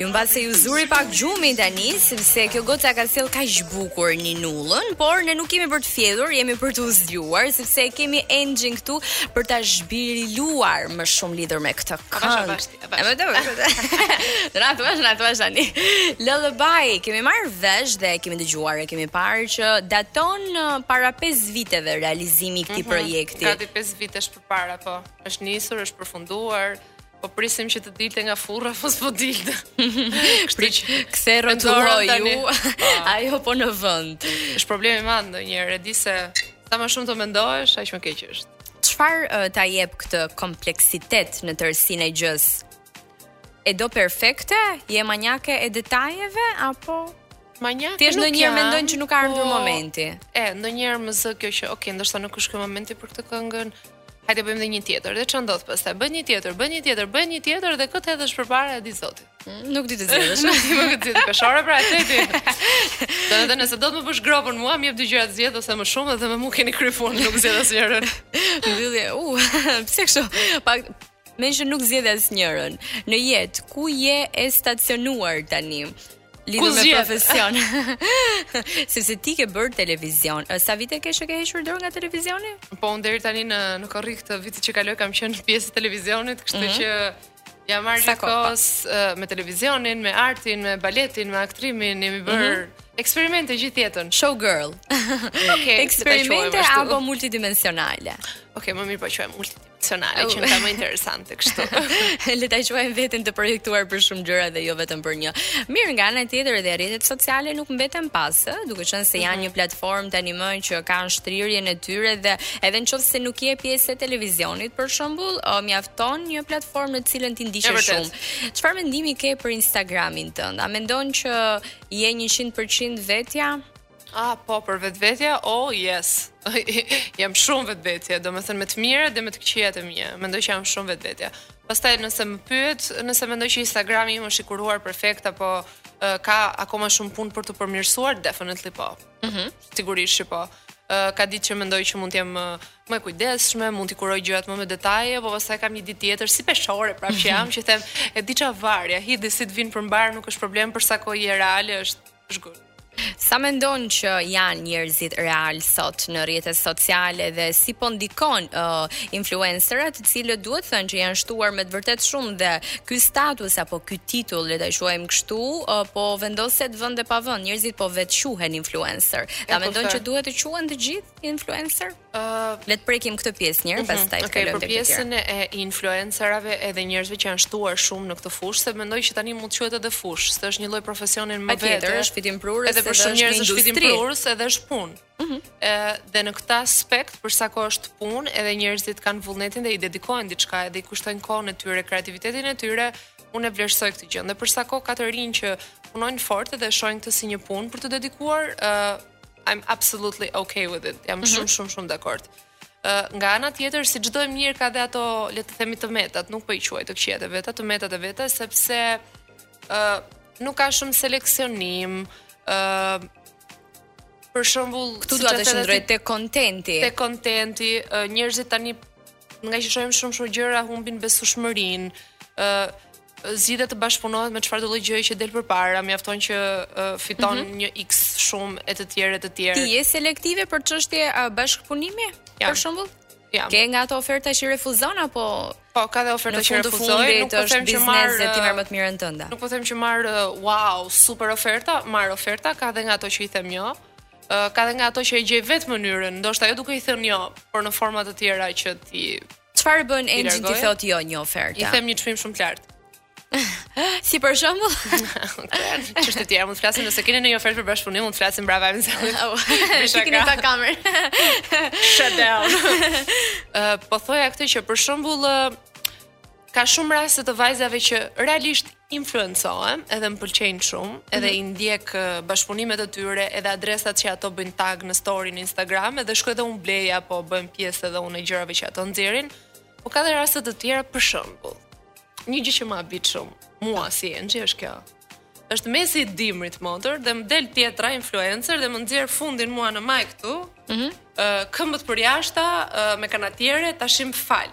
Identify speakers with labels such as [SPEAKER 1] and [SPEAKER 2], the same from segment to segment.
[SPEAKER 1] Ju mbase ju zuri pak gjumi tani, sepse kjo goca ka sjell kaq bukur ninullën, por ne nuk jemi për të fjetur, jemi për t'u zgjuar, sepse kemi Enxhin këtu për ta zhbiriluar më shumë lidhur me këtë këngë. E më dëmë. Në atë vash, në atë vash tani. Lullaby, kemi marrë vesh dhe kemi dëgjuar e kemi parë që daton uh, para 5 viteve realizimi i këtij mm -hmm. projekti.
[SPEAKER 2] Gati 5 vitesh përpara po. Është nisur, është përfunduar. Po prisim që të dilte nga furra, po s'po dilte. Kështu që
[SPEAKER 1] kthe rrotullohu.
[SPEAKER 2] Tani...
[SPEAKER 1] Po. Ajo po në vend.
[SPEAKER 2] Është problem i madh ndonjëherë, e di se sa më shumë të mendohesh, aq më keq është.
[SPEAKER 1] Çfarë uh, ta jep këtë kompleksitet në tërësinë e gjësë? E do perfekte? Je maniake e detajeve apo
[SPEAKER 2] Maniake
[SPEAKER 1] Ti
[SPEAKER 2] është
[SPEAKER 1] ndonjëherë
[SPEAKER 2] janë,
[SPEAKER 1] mendon që nuk ka ardhur
[SPEAKER 2] po,
[SPEAKER 1] momenti.
[SPEAKER 2] E, ndonjëherë më zë kjo që, ok, ndoshta nuk është ky momenti për këtë këngën, Hajde bëjmë dhe një tjetër, dhe çfarë ndodh pastaj. Bëj një tjetër, bëj një tjetër, bëj një tjetër dhe kë të hedhësh përpara e di zoti.
[SPEAKER 1] Mm, nuk di të zgjedhësh.
[SPEAKER 2] Nuk di më kë të zgjedh peshore pra atë ti. Do të nëse do të më bësh gropën mua, më jep dy gjëra të zgjedh ose më shumë dhe me mua keni kry punë, nuk zgjedh asnjërën.
[SPEAKER 1] Mbyllje. U, pse kështu? Po meqë nuk zgjedh asnjërën. Në jetë, ku je e stacionuar tani? Lidhur me profesion. Sepse ti ke bërë televizion. Sa vite ke që ke hequr dorë nga televizioni?
[SPEAKER 2] Po unë deri tani në në korrik të vitit që kaloi kam qenë pjesë e televizionit, kështu mm -hmm. që Jam marrë gjithë kohës me televizionin, me artin, me baletin, me aktrimin, jemi mhm. bërë mm -hmm. eksperimente gjithë jetën. Show girl. okay, eksperimente
[SPEAKER 1] apo multidimensionale?
[SPEAKER 2] Ok, më mirë po e quaj multidimensionale. Nacionale që ngjan më interesante kështu.
[SPEAKER 1] Le ta quajmë veten të projektuar për shumë gjëra dhe jo vetëm për një. Mirë, nga ana tjetër edhe rrjetet sociale nuk mbeten pas, ë, duke qenë se janë mhm. një platformë tanimë që kanë shtrirjen e tyre dhe edhe nëse nuk je pjesë e televizionit për shembull, mjafton një platformë në të cilën ti ndiqesh shumë. Çfarë mendimi ke për Instagramin tënd? A mendon që je 100% vetja?
[SPEAKER 2] Ah, po, po vetvetja, oh, yes. jam shumë vetvetja, domethënë me të mirat dhe me të këqijat e mia. Mendoj që jam shumë vetvetja. Pastaj nëse më pyet, nëse mendoj që Instagrami im është i kuruar perfekt apo uh, ka akoma shumë punë për të përmirësuar, definitely po. Mm -hmm. Sigurisht që po. Uh, ka ditë që mendoj që mund të jem uh, më e kujdesshme, mund t'i kuroj gjërat më me detaje, po pastaj kam një ditë tjetër si peshore, prapë që jam që them e di ça, varja, hidhi si të vijnë për mbarë nuk është problem për sa kohë je reale është Shkurt.
[SPEAKER 1] Sa mendon që janë njerëzit realë sot në rrjetet sociale dhe si po ndikon uh, influencerat, të cilët duhet thënë që janë shtuar me të vërtetë shumë dhe ky status apo ky titull le ta quajmë kështu, uh, po vendoset vend e pa vend, njerëzit po vetëquhen influencer.
[SPEAKER 2] A
[SPEAKER 1] mendon që duhet të quhen të gjithë influencer?
[SPEAKER 2] Uh,
[SPEAKER 1] Le të prekim këtë pjesë një herë, mhm, pastaj të kalojmë te
[SPEAKER 2] pjesën e influencerave edhe njerëzve që janë shtuar shumë në këtë fushë, se mendoj që tani mund të quhet edhe fushë, se është një lloj profesioni më vete.
[SPEAKER 1] Tjetër është fitimprurës,
[SPEAKER 2] edhe për shumë njerëz është fitimprurës, edhe është punë. Ëh, mhm. dhe në këtë aspekt, për sa kohë është punë, edhe njerëzit kanë vullnetin dhe i dedikojnë diçka, edhe i kushtojnë kohën e tyre, kreativitetin e tyre, unë e vlerësoj këtë gjë. Dhe për sa kohë ka të rinj që punojnë fort dhe shohin këtë si një punë për t'u dedikuar, ëh, I'm absolutely okay with it. Jam mm -hmm. shumë shumë shumë dakord. Ë uh, nga ana tjetër si çdo e mirë ka dhe ato le të themi të metat, nuk po i quaj të këqijat e veta, të metat e veta sepse ë uh, nuk ka shumë seleksionim, ë uh, për shembull,
[SPEAKER 1] këtu
[SPEAKER 2] duhet
[SPEAKER 1] të
[SPEAKER 2] qëndroj
[SPEAKER 1] tek kontenti.
[SPEAKER 2] Tek kontenti, uh, njerëzit tani ngaqë shohim shumë shumë gjëra humbin besueshmërinë. ë uh, zgjedh të bashkëpunojë me çfarëdo lloj gjëje që del përpara, mjafton që uh, fiton mm -hmm. një X shumë e të tjerë e të tjerë.
[SPEAKER 1] Ti je selektive për çështje uh, bashkëpunimi?
[SPEAKER 2] Ja.
[SPEAKER 1] Për shembull?
[SPEAKER 2] Ja.
[SPEAKER 1] Ke nga ato oferta që refuzon apo
[SPEAKER 2] Po, ka dhe oferta që refuzoj, nuk po them që marr
[SPEAKER 1] dhe ti merr më të mirën tënde.
[SPEAKER 2] Nuk po them që marr wow, super oferta, marr oferta, ka dhe nga ato që i them jo. Uh, ka dhe nga ato që e gjej vetë mënyrën, ndoshta jo duke i thënë jo, por në forma të tjera që t'i
[SPEAKER 1] Çfarë bën Enxhi t'i thotë jo një ofertë?
[SPEAKER 2] I them një çmim shumë të lartë.
[SPEAKER 1] si për shembull?
[SPEAKER 2] Kështu ti, mund të flasim nëse keni ndonjë ofertë për bashkëpunim, mund të flasim prapa me zërin.
[SPEAKER 1] Oh, Shikoni te kamera.
[SPEAKER 2] Shut down. uh, po thoja këtë që për shembull uh, ka shumë raste të vajzave që realisht Influencohem edhe më pëlqejnë shumë, edhe mm -hmm. i ndjek bashkëpunimet e tyre, edhe adresat që ato bëjnë tag në story në Instagram, edhe shkoj edhe unë blej apo bëhem pjesë edhe unë e gjërave që ato nxjerrin. Po ka dhe raste të tjera për shembull. Një gjë që më habit shumë, mua si Enxhi është kjo. Është mesi i dimrit motër dhe më del tjetra influencer dhe më nxjerr fundin mua në majë këtu. Mhm.
[SPEAKER 1] Mm uh,
[SPEAKER 2] këmbët
[SPEAKER 1] përjashta
[SPEAKER 2] uh,
[SPEAKER 1] me kanatiere
[SPEAKER 2] tashi më
[SPEAKER 1] fal.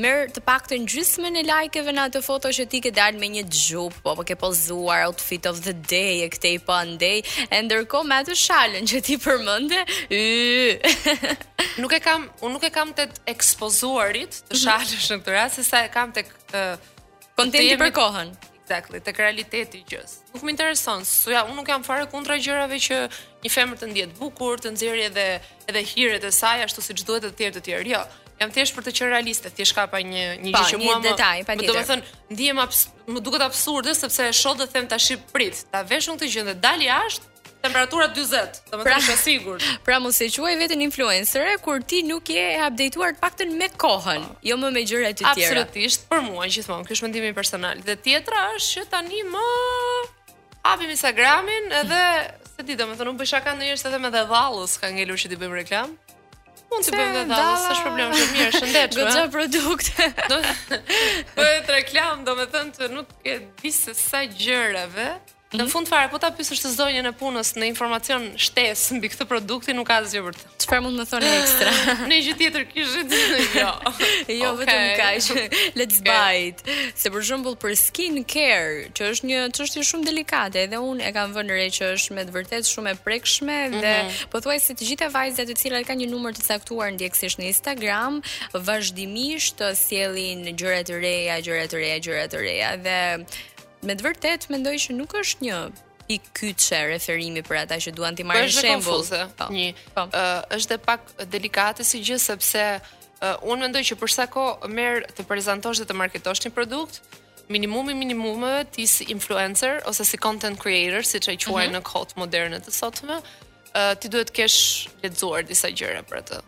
[SPEAKER 1] Merr të paktën gjysmën e lajkeve në atë foto që ti ke dalë me një xhup, po po ke pozuar outfit of the day e këtej po andej, e ndërkohë me atë shalën që ti përmende,
[SPEAKER 2] nuk e kam, unë nuk e kam tek ekspozuarit të mhm. shalës në këtë rast, sesa e kam tek...
[SPEAKER 1] Kontenti për kohën.
[SPEAKER 2] Exactly, tek realiteti i gjësë. Nuk më intereson, s'u ja, unë nuk jam fare kundra gjërave që një femër të ndihet bukur, të nxjerrë edhe edhe hiret e saj ashtu siç duhet e të tjerë të tjerë. Jo, jam thjesht për të qenë realiste, thjesht ka pa një një gjë që mua më
[SPEAKER 1] detaj, patjetër.
[SPEAKER 2] Domethënë, ndihem më duket absurde sepse e shoh dhe them tashi prit, ta vesh unë këtë gjë dhe dal jashtë, temperatura 40, domethënë
[SPEAKER 1] pra,
[SPEAKER 2] është e sigurt.
[SPEAKER 1] Pra mos e quaj veten influencer kur ti nuk je e updateuar të paktën me kohën, oh. jo më me gjëra të tjera.
[SPEAKER 2] Absolutisht, për mua gjithmonë, ky është mendimi personal. Dhe tjetra është që tani ne hapim Instagramin edhe seç di domethënë unë bëj shaka ndonjëherë se edhe me dhallë s'ka ngelur që t'i bëjmë reklamë. Mund të bëjmë edhe dhallës, s'është problem, është mirë,
[SPEAKER 1] shëndetshëm.
[SPEAKER 2] Gjithë
[SPEAKER 1] produkte.
[SPEAKER 2] Do të reklamë, domethënë, nuk e di se sa gjërave Në fund fare, po ta pyesësh të zonjën e punës një informacion shtesë mbi këtë produktin nuk ka asgjë për të.
[SPEAKER 1] Çfarë mund të më thoni ekstra?
[SPEAKER 2] Ndonjë gjë tjetër kishit? jo.
[SPEAKER 1] jo
[SPEAKER 2] okay.
[SPEAKER 1] vetëm kaq. Let's
[SPEAKER 2] okay.
[SPEAKER 1] buy it. Se për shembull për skin care, që është një çështje shumë delikate, edhe unë e kam vënë re që është me të vërtetë shumë e prekshme mm -hmm. dhe
[SPEAKER 2] mhm.
[SPEAKER 1] pothuajse të gjitha vajzat të cilat kanë një numër të caktuar ndjekësish në Instagram, vazhdimisht sjellin gjëra të reja, gjëra të reja, gjëra të reja dhe Me të vërtetë mendoj që nuk është një pikë kyçe referimi për ata që duan t'i
[SPEAKER 2] po,
[SPEAKER 1] marrin shembull. Po.
[SPEAKER 2] Një
[SPEAKER 1] po.
[SPEAKER 2] është dhe pak delikate si gjë sepse uh, unë mendoj që për sa kohë merr të prezantosh dhe të marketosh një produkt, minimumi i minimumeve ti si influencer ose si content creator, siç e quajnë
[SPEAKER 1] mm -hmm.
[SPEAKER 2] në kohët moderne të sotme, uh, ti duhet të kesh lexuar disa gjëra për atë.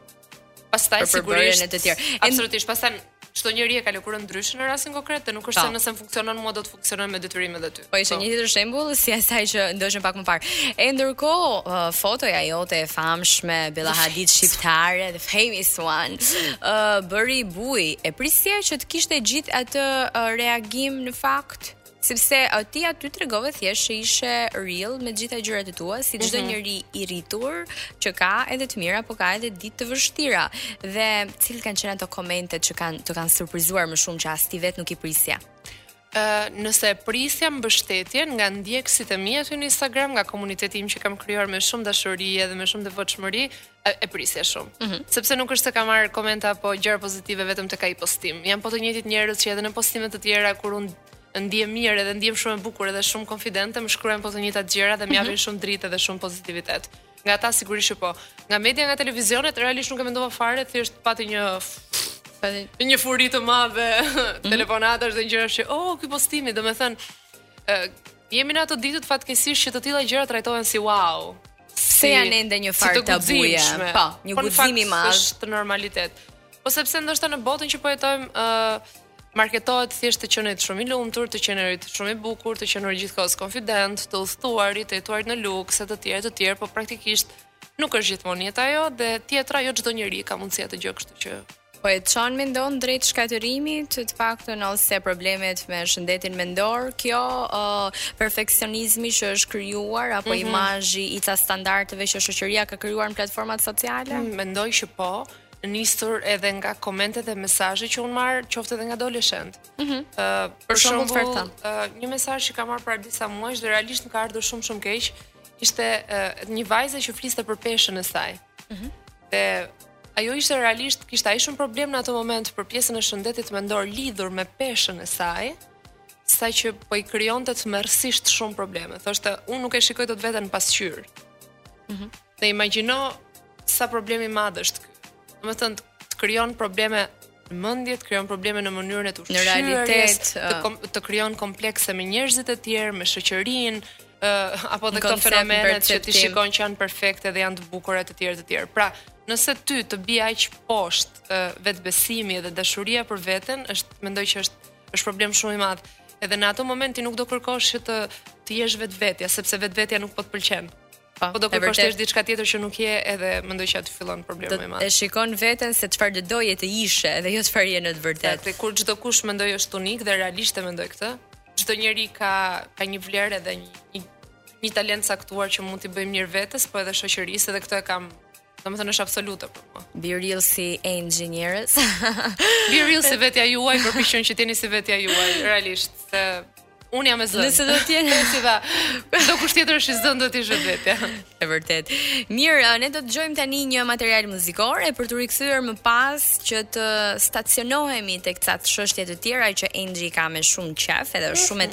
[SPEAKER 2] Pastaj sigurisht
[SPEAKER 1] të tjerë.
[SPEAKER 2] Absolutisht, pastaj çdo njeri e ka lëkurën ndryshe në rastin konkret, dhe nuk është se po. nëse funksionon mua do të funksionon me detyrim edhe ty.
[SPEAKER 1] Po ishte po. një tjetër shembull si asaj që ndoshta pak më parë. E ndërkohë uh, fotoja jote e famshme Bella Hadid shqiptare, the famous one, uh, bëri buj. E prisje që të kishte gjithë atë uh, reagim në fakt. Sepse ti aty tregove thjesht që ishe real me të gjitha gjërat e tua, si çdo
[SPEAKER 2] mm -hmm.
[SPEAKER 1] njeri i rritur që ka edhe të mira, po ka edhe ditë të vështira. Dhe cilët kanë qenë ato komente që kanë të kanë surprizuar më shumë që as ti vetë nuk i
[SPEAKER 2] prisje? nëse prisja mbështetjen nga ndjekësit e mi aty në Instagram, nga komuniteti im që kam krijuar me shumë dashuri edhe me shumë devotshmëri, e prisja shumë. Mm -hmm. Sepse nuk është se kam marrë komente apo gjëra pozitive vetëm tek ai postim. Janë po të njëjtit njerëz që edhe në postime të tjera kur unë ndihem mirë edhe ndihem shumë e bukur edhe shumë konfidente, më shkruajnë po të njëjtat gjëra dhe më mhm. japin mm -hmm. shumë dritë edhe shumë pozitivitet. Nga ata sigurisht që po. Nga media, nga televizionet realisht nuk e mendova fare, thjesht pati një pati një furi të madhe mm -hmm. telefonatash dhe gjëra që oh, ky postimi, domethënë Jemi në ato ditët fatkeqësisht që të tilla gjëra trajtohen si wow.
[SPEAKER 1] Se janë ende një farë tabuje? Po, një
[SPEAKER 2] po,
[SPEAKER 1] guxim i madh.
[SPEAKER 2] Është normalitet. Po sepse ndoshta në botën që po jetojmë, ë uh, marketohet thjesht të qenit shumë i lumtur, të qenit shumë i bukur, të qenit gjithkohës konfident, të udhëtuarit, të jetuarit në luks e të tjerë të tjerë, po praktikisht nuk është gjithmonë jeta ajo dhe tjetra jo çdo njeri ka mundësi për atë gjë, kështu që
[SPEAKER 1] Po e çon mendon drejt shkatërrimit, të paktën ose problemet me shëndetin mendor, kjo uh, perfeksionizmi që është krijuar apo
[SPEAKER 2] mm -hmm.
[SPEAKER 1] imazhi i ca standardeve që shoqëria ka krijuar në platformat sociale?
[SPEAKER 2] Mm, mendoj që po, nisur edhe nga komentet dhe mesazhet që un marr, qoftë edhe nga adoleshent. Mm -hmm. uh, për
[SPEAKER 1] shembull,
[SPEAKER 2] uh, një mesazh që kam marr para disa muajsh dhe realisht më ka ardhur shumë shumë keq, ishte uh, një vajze që fliste për peshën e saj.
[SPEAKER 1] Mm -hmm
[SPEAKER 2] Dhe ajo ishte realisht kishte aq shumë problem në atë moment për pjesën e shëndetit mendor lidhur me peshën e saj, sa që po i krijonte tmerrsisht shumë probleme. Thoshte, unë nuk e shikoj dot veten pasqyrë. Mhm. Mm dhe imagjino sa problem i madh është ky. Domethënë të krijon probleme mendje, të krijon probleme në mënyrën e të ushqyerit,
[SPEAKER 1] në realitet
[SPEAKER 2] të, kom, të krijon komplekse me njerëzit e tjerë, me shoqërinë, uh, apo dhe këto fenomenet që ti shikon që janë perfekte dhe janë të bukura të tjerë të tjerë. Pra, nëse ty të bie aq poshtë uh, vetëbesimi dhe dashuria për veten, është mendoj që është është problem shumë i madh. Edhe në ato momenti nuk do kërkosh që të të jesh vetvetja, sepse vetvetja nuk po të pëlqen.
[SPEAKER 1] Po,
[SPEAKER 2] po do kërkosh të jesh diçka tjetër që nuk je edhe mendoj që aty fillon problemi më i madh.
[SPEAKER 1] E shikon veten se çfarë do doje të ishe dhe jo çfarë je në të vërtetë.
[SPEAKER 2] Dhe kur çdokush mendoj është unik dhe realisht e mendoj këtë, çdo njeri ka ka një vlerë dhe një një, një talent caktuar që mund t'i bëjë mirë vetes, po edhe shoqërisë dhe këtë e kam Domethënë është absolute për mua.
[SPEAKER 1] Be real si Enxhi, njerëz.
[SPEAKER 2] Be real si vetja juaj, për pishën që të jeni si vetja juaj, realisht. Se unë jam e zënë.
[SPEAKER 1] Nëse do të
[SPEAKER 2] jenë e si dha. Çdokush tjetër është i zënë do të ishe vetja.
[SPEAKER 1] E vërtetë. Mirë, ne do të dëgjojmë tani një material muzikor e për t'u rikthyer më pas që të stacionohemi tek ca çështje të tjera që Enxhi ka me shumë qejf, edhe është shumë e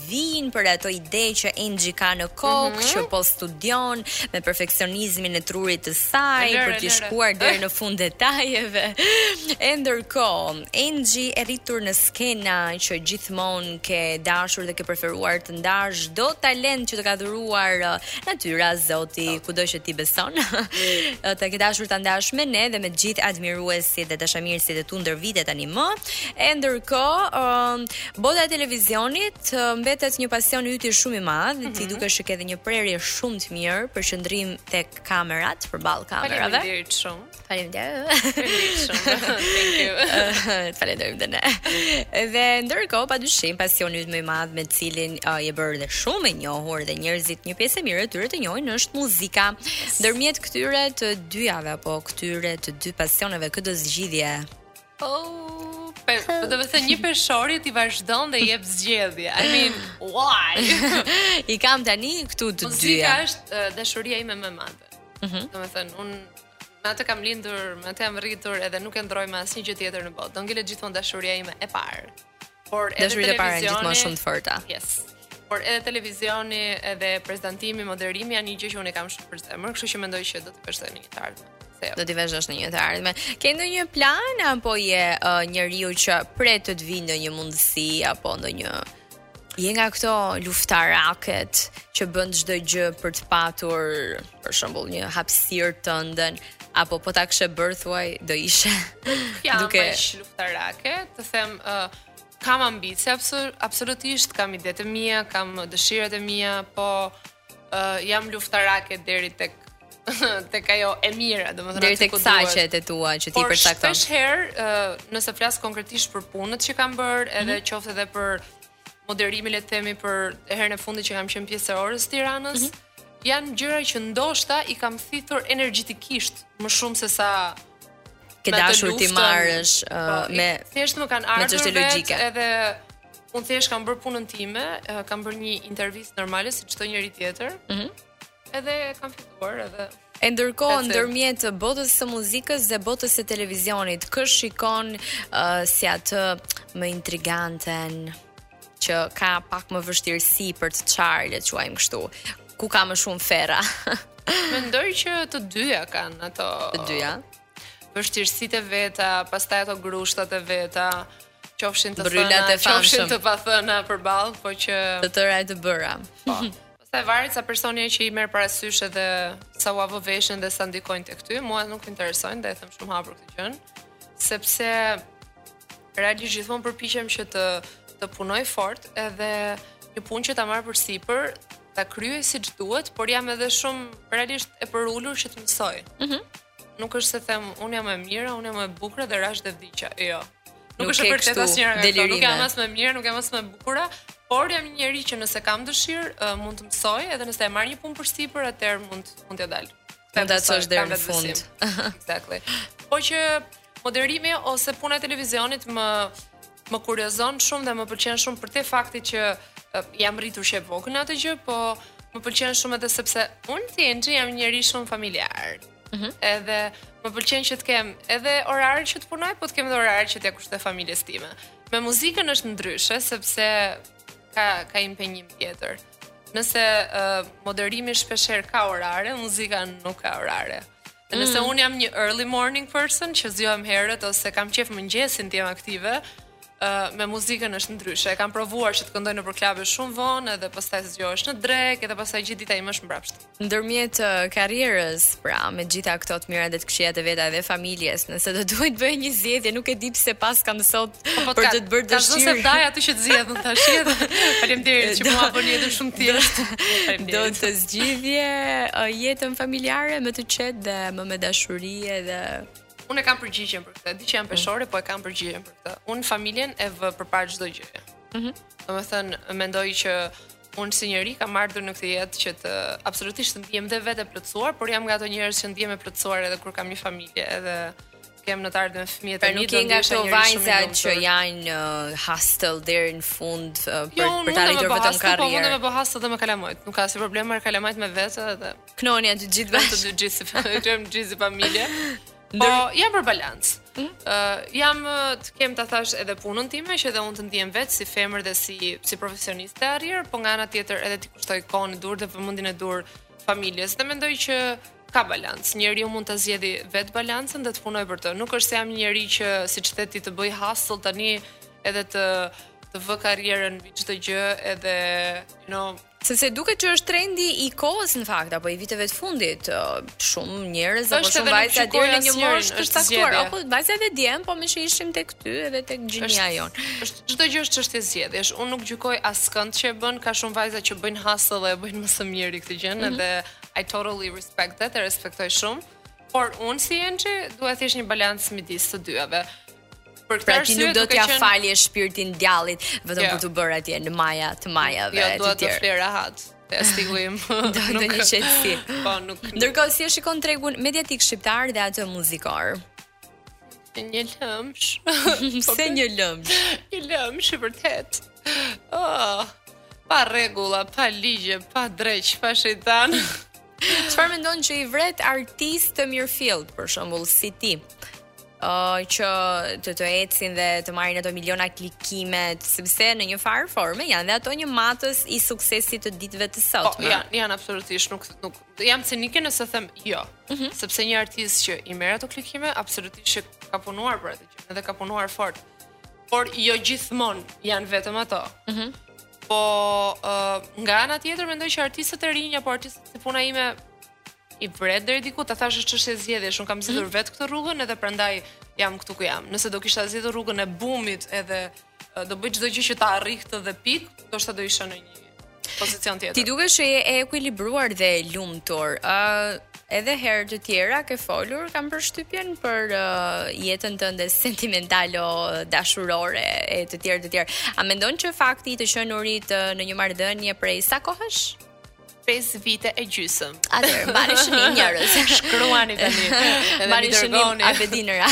[SPEAKER 1] vijnë për ato ide që Enxhi ka në kokë,
[SPEAKER 2] mm -hmm.
[SPEAKER 1] që po studion me perfeksionizmin e trurit të saj për
[SPEAKER 2] t'i
[SPEAKER 1] shkuar deri në fund detajeve. E ndërkohë, Enxhi e rritur në skena që gjithmonë ke dashur dhe ke preferuar të ndash çdo talent që të ka dhuruar uh, natyra, Zoti, oh. kudo që ti beson. Uh, ke dashur ta ndash me ne dhe me të gjithë admiruesit dhe dashamirësit e tu ndër vite tani më. E ndërkohë, um, Bota e televizionit mbetet një pasion i yti shumë i madh, mm -hmm. ti mhm. dukesh që ke dhe një prerje shumë të mirë për qëndrim tek kamerat, përballë kamerave.
[SPEAKER 2] Faleminderit shumë.
[SPEAKER 1] Faleminderit.
[SPEAKER 2] Faleminderit shumë. Thank you.
[SPEAKER 1] Faleminderit dhe ne. Dhe ndërkohë padyshim pasioni yt më i madh me të cilin uh, je bërë dhe shumë e njohur dhe njerëzit një pjesë e mirë e tyre të njohin është muzika. Ndërmjet këtyre të dyjave apo këtyre të dy pasioneve kë do zgjidhje
[SPEAKER 2] Oh, por, domethënë një peshore ti vazhdon dhe jep zgjedhje. I mean, why?
[SPEAKER 1] I kam tani këtu të dyja.
[SPEAKER 2] Muzika është dashuria ime më e madhe. Mm -hmm. Domethënë, un me atë kam lindur, me atë jam rritur edhe nuk e ndroj me asnjë gjë tjetër në botë. Do ngelet gjithmonë dashuria ime e parë. Por edhe televizioni.
[SPEAKER 1] Dashuritë e para janë gjithmonë shumë të forta.
[SPEAKER 2] Yes. Por edhe televizioni, edhe prezantimi, moderimi janë një gjë që unë kam shumë për zemër, kështu që mendoj që do të vazhdoj në një të ardhme. Jo.
[SPEAKER 1] Do t'i vazhdosh në një të ardhme. Ke ndonjë plan apo je uh, njeriu që pret të të vijë ndonjë mundësi apo ndonjë Je nga këto luftaraket që bën çdo gjë për të patur, për shembull, një hapësirë tënden apo po ta kishe bërë thuaj do ishe
[SPEAKER 2] ja,
[SPEAKER 1] duke
[SPEAKER 2] luftarake, të them uh, kam ambicie absolut, absolutisht, kam idetë e mia, kam dëshirat e mia, po uh, jam luftarake deri tek tek ajo e mira, domethënë
[SPEAKER 1] deri tek caqet e tua që ti përcakton.
[SPEAKER 2] Por shpesh herë, uh, nëse flas konkretisht për punët që kam bër, edhe
[SPEAKER 1] mm -hmm.
[SPEAKER 2] qoftë edhe për moderimin le të themi për herën e fundit që kam qenë pjesë e Orës së Tiranës,
[SPEAKER 1] mm -hmm.
[SPEAKER 2] janë gjëra që ndoshta i kam thithur energjetikisht më shumë se sa
[SPEAKER 1] ke dashur t'i marrësh uh, me
[SPEAKER 2] thjesht më kanë ardhur me
[SPEAKER 1] logjike.
[SPEAKER 2] Edhe un thjesht kam bër punën time, uh, kam bër një intervistë normale si çdo njeri tjetër.
[SPEAKER 1] Mm -hmm.
[SPEAKER 2] Edhe e kam fituar edhe.
[SPEAKER 1] E ndërkohë ndërmjet botës së muzikës dhe botës së televizionit, kë shikon uh, si atë më intriganten që ka pak më vështirësi për të çarë, le ta quajmë kështu, ku ka më shumë ferra.
[SPEAKER 2] Mendoj që të dyja kanë ato.
[SPEAKER 1] Të dyja.
[SPEAKER 2] Vështirësitë e veta, pastaj ato grushtat e veta, qofshin të thëna, qofshin të pathëna përballë, po që
[SPEAKER 1] të tëra e të bëra.
[SPEAKER 2] Po. Pastaj varet sa person je që i merr parasysh edhe sa ua vë veshin dhe sa ndikojnë tek ty, mua nuk më interesojnë dhe e them shumë hapur këtë gjë, sepse realisht gjithmonë përpiqem që të të punoj fort edhe një punë që ta marr përsipër, ta kryej siç duhet, por jam edhe shumë realisht e përulur që të mësoj.
[SPEAKER 1] Mhm.
[SPEAKER 2] Mm nuk është se them unë jam më e mira, unë jam më e bukura dhe rashë dhe vdiqa. Jo. Nuk është e vërtetë asnjë nga këto. Nuk jam as më e mirë, nuk jam as më e bukur, por jam një njeri që nëse kam dëshirë, uh, mund të mësoj, edhe nëse e marr një punë përsipër, atëherë mund mund t'ia dal.
[SPEAKER 1] Mund ta çosh deri në fund.
[SPEAKER 2] Exactly. Po që moderimi ose puna e televizionit më më kuriozon shumë dhe më pëlqen shumë për faktin që uh, jam rritur që e vogël në atë gjë, po më pëlqen shumë edhe sepse unë thjesht jam njeri shumë familjar. Mm -hmm. Edhe më pëlqen që të kem edhe orar që të punoj, po të kem edhe orar që t'ja kushtoj familjes time. Me muzikën është ndryshe sepse ka ka impenjim tjetër. Nëse uh, moderimi shpeshherë ka orare, muzika nuk ka orare. Mm. Nëse unë jam një early morning person që zgjohem herët ose kam qejf mëngjesin të jem aktive, uh, me muzikën është ndryshe. E kam provuar që të këndoj nëpër klabe shumë vonë, edhe pastaj zgjohesh në drekë, edhe pastaj gjithë dita më shkon mbrapsht.
[SPEAKER 1] Ndërmjet karrierës, pra, me gjithë këto të mira dhe të këqijat e veta edhe familjes, nëse do duhet të bëje një zgjedhje, nuk e di pse paskam sot po, po, për të të bërë dëshirë.
[SPEAKER 2] Ka se daj atë që të zgjedh, më thash. Faleminderit që ma bën jetën shumë të thjeshtë.
[SPEAKER 1] Do të zgjidhje jetën familjare, më të qetë dhe më me dashuri edhe
[SPEAKER 2] Unë e kam përgjigjen për këtë. Di që jam mm. peshore, po e kam përgjigjen për këtë. Unë familjen e vë përpara çdo gjëje. Mhm. Mm Domethënë, mendoj që Unë si njeri kam ardhur në këtë jetë që të absolutisht të ndihem dhe vetë e plotësuar, por jam nga ato njerëz që ndihem e plotësuar edhe kur kam një familje, edhe kem në të ardhmen fëmijët
[SPEAKER 1] e mi. Nuk je nga ato vajzat që janë uh, hustle deri në fund uh, për
[SPEAKER 2] jo,
[SPEAKER 1] për ta rritur vetëm karrierën. Jo,
[SPEAKER 2] mund të bëj hustle dhe me kalamajt. Nuk ka asnjë problem me kalamajt me vete edhe.
[SPEAKER 1] Knonja të gjithë vetë
[SPEAKER 2] të gjithë si fëmijë, të gjithë si familje. Po, jam për balancë. Ëh, mm? uh, jam të kem ta thash edhe punën time që edhe unë të ndihem vetë si femër dhe si si profesioniste e arrirë, po nga ana tjetër edhe t'i kushtoj kohën e dur dhe vëmendjen e dur familjes. Dhe mendoj që ka balancë. Njeriu mund ta zgjedhë vet balancën dhe të punojë për të. Nuk është se jam një njeri që siç the ti të bëj hustle tani edhe të të vë karrierën mbi çdo gjë edhe you know
[SPEAKER 1] Sepse duket që është trendi i kohës në fakt apo i viteve të fundit, shumë njerëz apo shumë vajza deri në një moshë të caktuar, apo vajza dhe djem, po meqë ishim tek ty edhe tek gjinia jonë.
[SPEAKER 2] Është çdo gjë është çështje zgjedhjesh. Unë nuk gjykoj askënd që e bën, ka shumë vajza që bëjnë hustle dhe e bëjnë më së miri këtë gjë, mm -hmm. edhe I totally respect that, e respektoj shumë. Por unë si Enxhi, dua thjesht një balancë midis të dyjave.
[SPEAKER 1] Për këtë pra, arsye nuk do t'ja qen... falje shpirtin djallit vetëm jo. për të bërë atje në maja të majave.
[SPEAKER 2] Jo, dua të fle rahat.
[SPEAKER 1] Festivim. Dua një qetësi.
[SPEAKER 2] Po, nuk.
[SPEAKER 1] Ndërkohë si e shikon tregun mediatik shqiptar dhe atë muzikor?
[SPEAKER 2] Një lëmsh.
[SPEAKER 1] Po, se një lëmsh.
[SPEAKER 2] Një lëmsh i vërtet. Oh, pa rregulla, pa ligje, pa dreq, pa shejtan.
[SPEAKER 1] Çfarë mendon që i vret artistët e mirëfillt, për shembull, si ti? uh, që të të ecin dhe të marrin ato miliona klikime, sepse në një farë forme janë dhe ato një matës i suksesit të ditëve të sotme.
[SPEAKER 2] Po, janë, janë absolutisht nuk nuk jam cinike nëse them jo, mm -hmm. sepse një artist që i merr ato klikime absolutisht që ka punuar për atë gjë, edhe ka punuar fort. Por jo gjithmonë janë vetëm ato. Mm -hmm. Po uh, nga ana tjetër mendoj që artistët e rinj apo artistët si puna ime i vret deri diku ta thashë është çështje zgjedhjesh. Unë kam mhm. zgjedhur vetë këtë rrugën edhe prandaj jam këtu ku jam. Nëse do kisha zgjedhur rrugën e bumit edhe do bëj çdo gjë që ta arrij këtë dhe pikë, ndoshta do isha në një pozicion tjetër.
[SPEAKER 1] Ti dukesh që je e ekuilibruar dhe e lumtur. Ë uh, edhe herë të tjera ke folur, kam përshtypjen për uh, jetën tënde sentimentalo-dashurore e të tjera të tjera. A mendon që fakti i të qenurit uh, në një marrëdhënie prej sa kohësh?
[SPEAKER 2] 5 vite e gjysëm.
[SPEAKER 1] Atëherë, mbani shënim njerëz.
[SPEAKER 2] Shkruani tani.
[SPEAKER 1] Mbani shënim Abedinëra.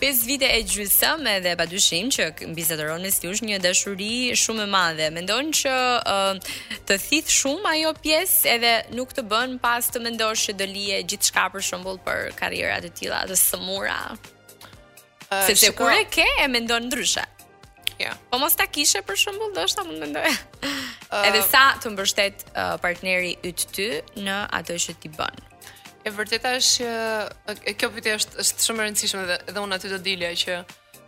[SPEAKER 1] 5 vite e gjysëm edhe pa dyshim që mbizotëron mes jush një dashuri shumë e madhe. Mendon që uh, të thith shumë ajo pjesë edhe nuk të bën pas të mendosh që do lije gjithçka për shembull për karriera të tilla të sëmura. Sepse kur e ke e mendon ndryshe.
[SPEAKER 2] Jo.
[SPEAKER 1] Po mos ta kishe për shembull, ndoshta mund mendoj. Uh, Edhe sa të mbështet uh, partneri yt ty në atë që ti bën.
[SPEAKER 2] E vërteta është që kjo pyetje është është shumë e rëndësishme dhe, edhe unë aty do dilja që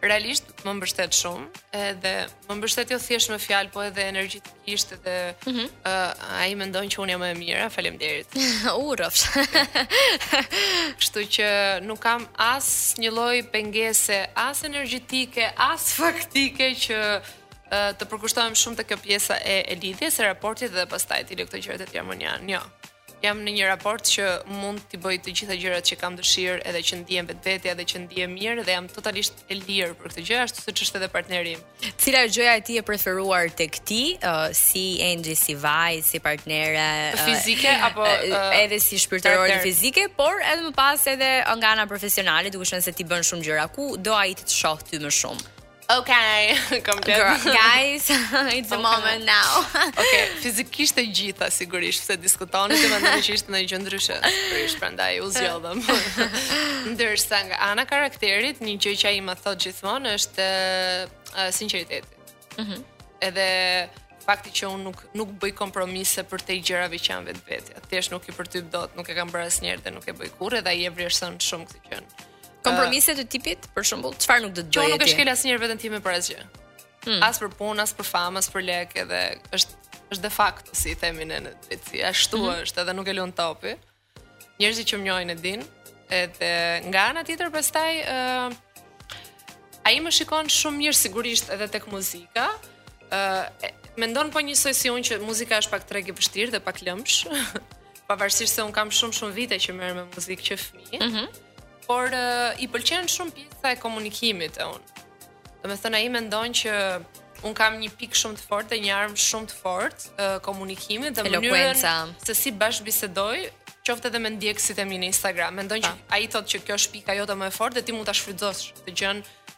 [SPEAKER 2] realisht më mbështet shumë edhe më mbështet jo thjesht me fjalë, po edhe energjitikisht dhe mm -hmm. uh, ai mendon që unë jam më e mira, faleminderit.
[SPEAKER 1] O rrofsh.
[SPEAKER 2] Kështu që nuk kam asnjë lloj pengese, as energjitike, as faktike që të përkushtohem shumë te kjo pjesa e, e lidhjes, e raportit dhe pastaj t'i lë këto gjërat e tjera mënjanë. Jo. Jam në një raport që mund t'i bëj të gjitha gjërat që kam dëshirë, edhe që ndihem vetvetja dhe që ndihem mirë dhe jam totalisht e lirë për këtë gjë, ashtu siç është edhe partneri im.
[SPEAKER 1] Cila është gjëja e tij e preferuar tek ti, uh, si Enxhi, si vajzë, si partnere
[SPEAKER 2] uh, fizike apo uh,
[SPEAKER 1] edhe si shpirtërore fizike, por edhe më pas edhe nga ana profesionale, duke qenë se ti bën shumë gjëra, ku do ai të të shohë ty më shumë?
[SPEAKER 2] Okay, komplet.
[SPEAKER 1] Girl, guys, it's the moment now.
[SPEAKER 2] okay, fizikisht e gjitha sigurisht s'e diskutoj, ti mendon që ishte ndonjë gjë ndryshe. Sigurisht, prandaj u zgjodhëm. Ndërsa nga ana e karakterit, një gjë që ai më thotë gjithmonë është uh, sinqeriteti. Mhm. Mm Edhe fakti që unë nuk nuk bëj kompromise përtej gjërave që janë vetvetja. Thjesht nuk i përtyp dot, nuk e kam bërë asnjëherë dhe nuk e bëj kurrë dhe ai e vlerëson shumë këtë gjë.
[SPEAKER 1] Kompromise të tipit, për shembull, çfarë nuk do të bëje?
[SPEAKER 2] Unë nuk e shkel asnjëherë veten time për asgjë. Hmm. As për punë, as për famë, as për lekë, edhe është është de facto si i themi ne në drejtësi. Ashtu mm -hmm. është, edhe nuk e lun topi. Njerëzit që më njohin e dinë, edhe nga ana tjetër pastaj ë uh, ai më shikon shumë mirë sigurisht edhe tek muzika. ë uh, Mendon po njësoj si unë që muzika është pak treg i vështirë dhe pak lëmsh. Pavarësisht se un kam shumë shumë vite që merrem me muzikë që fëmijë. Mhm. Mm por uh, i pëlqen shumë pjesa e komunikimit te un. Domethënë ai mendon që un kam një pikë shumë të fortë dhe një armë shumë të fortë uh, komunikimit dhe mënyrën se si bashkëbisedoj qoftë edhe me ndjekësit e mi në Instagram. Mendon që ai thotë që kjo është pika jote më e fortë dhe ti mund ta shfrytëzosh këtë gjë.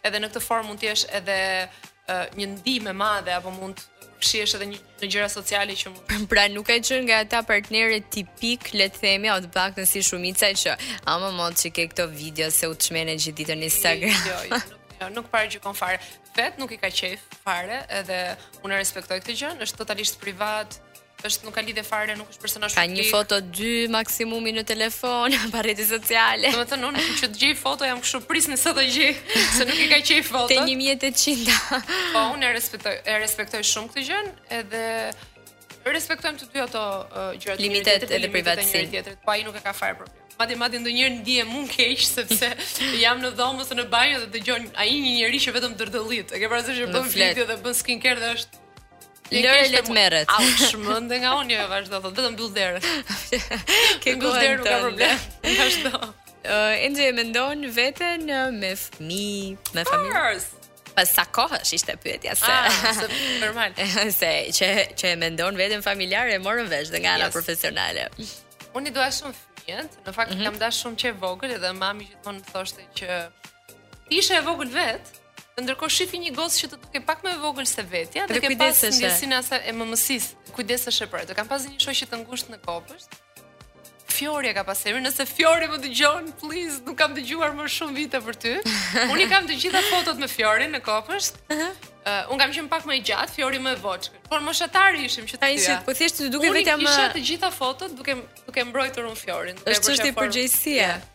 [SPEAKER 2] Edhe në këtë formë mund të jesh edhe uh, një ndihmë e madhe apo mund të shihesh edhe një në gjëra sociale që.
[SPEAKER 1] Pra nuk ka qenë nga ata partnerë tipik, le të themi, apo të paktën si shumica që aman mo ç'i ke këto video se u çmende gjithë ditën në Instagram.
[SPEAKER 2] Jo, jo, jo jo, nuk paragjykon fare. Vet nuk i ka qejf fare, edhe unë respektoj këtë gjë, është totalisht privat, është nuk ka lidhje fare, nuk Personazh
[SPEAKER 1] ka një foto dy maksimumi në telefon, pa rrjete sociale.
[SPEAKER 2] Domethënë unë që të gjej foto jam kështu pres nëse të gjej, se nuk i ka qejf foto.
[SPEAKER 1] Te 1800.
[SPEAKER 2] po unë e respektoj, e respektoj shumë këtë gjën, edhe respektojmë të dy ato uh, gjërat
[SPEAKER 1] limitet edhe privatësinë e tjetrit,
[SPEAKER 2] po ai nuk e ka fare problem. Madje madje ndonjëherë ndihem un keq sepse jam në dhomë ose në banjë dhe dëgjon ai një njeri që vetëm dërdëllit. E ke parasysh që bën video dhe bën skincare dhe është
[SPEAKER 1] Lëre le të merret.
[SPEAKER 2] A u çmende nga unë jo vazhdo, thot vetëm mbyll derën. Po mbyll derën nuk ka problem. Vazhdo.
[SPEAKER 1] Ë, uh, ende e mendon veten me fëmijë, me familje. Pas sa kohësh ishte pyetja se
[SPEAKER 2] ah, se normal.
[SPEAKER 1] se që që e mendon veten familjare e morëm vesh dhe nga ana yes. profesionale.
[SPEAKER 2] Unë i dua shumë fëmijët, në fakt mm -hmm. i kam dashur shumë që e vogël dhe mami gjithmonë thoshte që ishe e vogël vetë, Ndërkohë shifje një gocë që të dukej pak më e vogël se vetja dhe, dhe ke pas ndjesinë asaj e mëmësis, kujdeseshe për atë. Kam pas një shoqë të ngushtë në kopësht. Fjori e ka pas emrin, nëse Fjori më dëgjon, please, nuk kam dëgjuar më shumë vite për ty. Unë i kam të gjitha fotot me Fjorin në kopësht. Uh -huh. uh, unë kam qenë pak më e gjatë, Fjori më e voçkë. Por moshatare ishim që të
[SPEAKER 1] dyja. Ai ishte, po thjesht të dukej vetja më.
[SPEAKER 2] Unë i kisha të gjitha fotot duke duke mbrojtur un Fjorin.
[SPEAKER 1] Është çështje përgjegjësie. Yeah.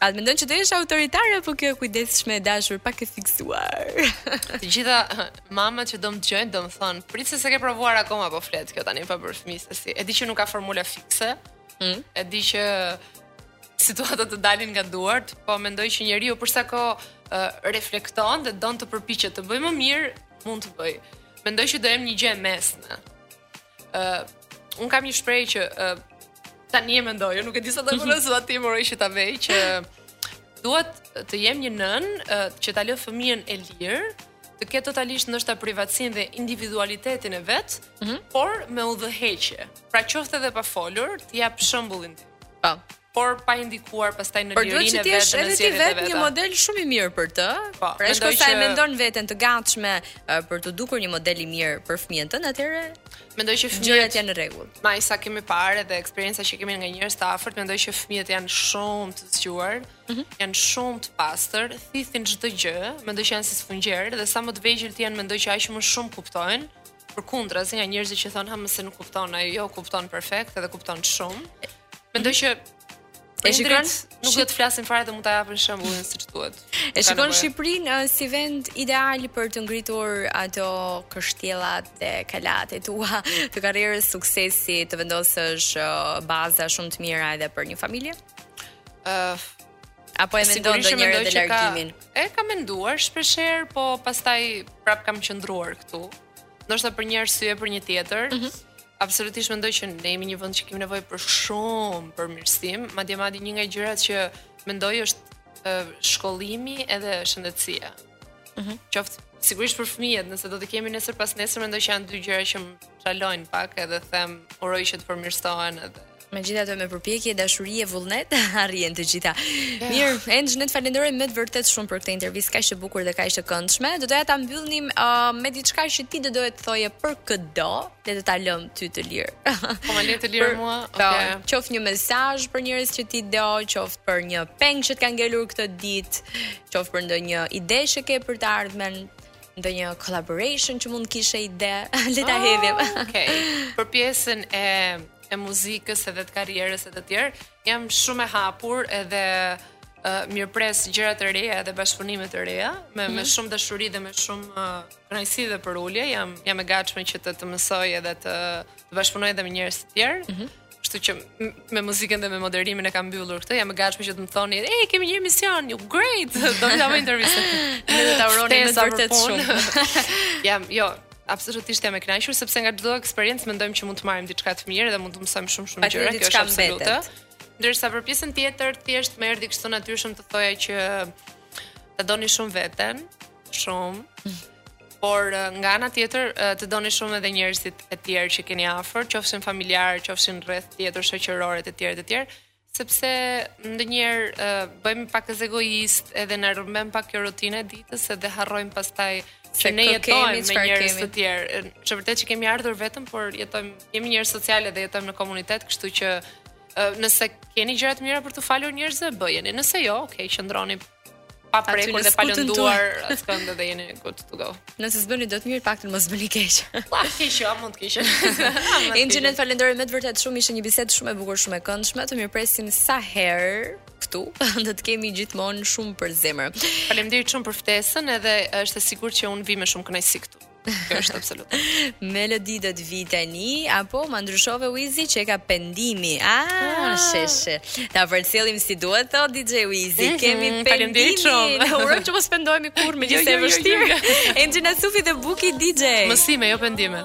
[SPEAKER 1] A ti mendon që do jesh autoritare apo kjo e kujdesshme e dashur pak e fiksuar?
[SPEAKER 2] Të gjitha mamat që do më dëgjojnë do më thonë, prit se s'e ke provuar akoma po flet kjo tani pa bërë fëmijë se si. E di që nuk ka formula fikse. Mm. E di që situatat të dalin nga duart, po mendoj që njeriu për sa kohë uh, reflekton dhe don të përpiqet të bëjë më mirë, mund të bëjë. Mendoj që do jem një gjë e mesme. ë uh, un kam një shprehje që uh, tani e mendoj, jo, nuk e di sa do jem e zonja un që ta vej që duhet të jem një nën uh, që ta lë fëmijën e lirë, të ketë totalisht ndoshta privatësinë dhe individualitetin e vet, mm -hmm. por me udhëheqje. Pra qoftë edhe pa folur, të jap shembullin tim. por pa e ndikuar pastaj në lirinë e vet.
[SPEAKER 1] Por duhet të jesh edhe ti vetë një model shumë i mirë për të. Po, pra është sa e mendon veten të gatshme për të dukur një model i mirë për fëmijën tënd, atëherë
[SPEAKER 2] mendoj që fëmijët janë në rregull. Me aq sa kemi parë dhe eksperienca që kemi nga njerëz të afërt, mendoj që fëmijët janë shumë të zgjuar, mm -hmm. janë shumë të pastër, thithin çdo gjë, mendoj që janë si sfungjer dhe sa më të vegjël të jenë mendoj që aq më shumë kuptojnë. përkundrazi nga njerëzit që thonë hë mo se nuk kupton ai, jo kupton perfekt edhe kupton shumë. Mendoj që E shikon nuk do të flasim fare dhe mund ta japim shembullin siç duhet.
[SPEAKER 1] E shikon Shqipërinë uh, si vend ideal për të ngritur ato kështjellat dhe kalat e tua të karrierës suksesi të vendosësh uh, baza shumë të mira edhe për një familje? Ëh, uh, Apo e mendon ndonjëherë dhe largimin?
[SPEAKER 2] Ka, e kam menduar shpeshherë, po pastaj prap kam qëndruar këtu. Ndoshta për një arsye për një tjetër, mm -hmm. absolutisht mendoj që ne jemi një vend që kemi nevojë për shumë përmirësim, madje madje një nga gjërat që mendoj është uh, shkollimi edhe shëndetësia. Mm -hmm. Qoftë sigurisht për fëmijët, nëse do të kemi nesër pasnesër, mendoj që janë dy gjëra që më çalojnë pak edhe them uroj që të përmirësohen edhe
[SPEAKER 1] Megjithatë me përpjekje, dashuri e vullnet arrihen të gjitha. Eh. Mirë, Enxh, ne të falenderojmë me të vërtetë shumë për këtë intervistë kaq të bukur dhe kaq të këndshme. Do doja ta mbyllnim uh, me diçka që ti do doje të thoje për këdo, le të ta lëmë ty të lirë.
[SPEAKER 2] Po më lë të lirë mua. Po,
[SPEAKER 1] okay. Po, qoftë një mesazh për njerëz që ti do, qoftë për një peng që të ka ngelur këtë ditë, qoftë për ndonjë ide që ke për të ardhmen, ndonjë collaboration që mund të kishe ide, le ta ah,
[SPEAKER 2] hedhim. Okej. Okay. Për pjesën e e muzikës edhe të karrierës e të tjera, jam shumë e hapur edhe uh, mirëpres gjëra të reja edhe bashkëpunime të reja, me, mm. me mhm. shumë dashuri dhe me shumë uh, kënaqësi dhe përulje, jam, jam e gatshme që të të mësoj edhe të, të bashkëpunoj edhe me njerëz të tjerë, mm -hmm. Kështu që me muzikën dhe me moderimin e kam mbyllur këtë, jam e gatshme që të më thoni, "Ej, kemi një emision, you great." Do të jam intervistë.
[SPEAKER 1] Ne ta urojmë me vërtet shumë.
[SPEAKER 2] jam, jo, Absolutisht jam e kënaqur sepse nga çdo eksperiencë mendojmë që mund të marrim diçka të mirë dhe mund të mësojmë shumë shumë gjëra, kjo është absolute. Ndërsa për pjesën tjetër thjesht më erdhi kështu natyrshëm të thoja që ta doni shumë veten, shumë. Por nga ana tjetër të doni shumë edhe njerëzit e tjerë që keni afër, qofshin familjarë, qofshin rreth tjetër shoqëror e të tjerë të tjerë. sepse ndonjëherë uh, bëhemi paksa egoistë edhe na rrëmben pak kjo rutina e ditës edhe harrojmë pastaj se ne jetojmë me njerëz të tjerë. Është e vërtetë që kemi ardhur vetëm, por jetojmë jemi njerëz socialë dhe jetojmë në komunitet, kështu që uh, nëse keni gjëra të mira për t'u falur njerëzve, bëjeni. Nëse jo, okay, qëndroni pa prekur dhe pa lënduar askënd dhe jeni good to go.
[SPEAKER 1] Nëse s'bëni dot mirë, paktën mos bëni keq.
[SPEAKER 2] Pa keq, a mund të keq.
[SPEAKER 1] Enxhi, të falenderoj me të vërtetë shumë, ishte një bisedë shumë e bukur, shumë e këndshme. Të mirëpresim sa herë këtu, do të kemi gjithmonë shumë për zemër.
[SPEAKER 2] Faleminderit shumë për ftesën, edhe është e sigurt që un vi me shumë kënaqësi këtu. Është absolut.
[SPEAKER 1] Melodi do të vi tani apo ma ndryshove Wizi që ka pendimi. Ah, ah. sheshe. Ta përcjellim si duhet o DJ Wizi. Mhm, Kemi pendimi. Ne urojmë që mos pendohemi kurrë me jo, gjithë jo, jo, e vështirë. Enxhina Sufi dhe Buki DJ.
[SPEAKER 2] Mësime, jo pendime.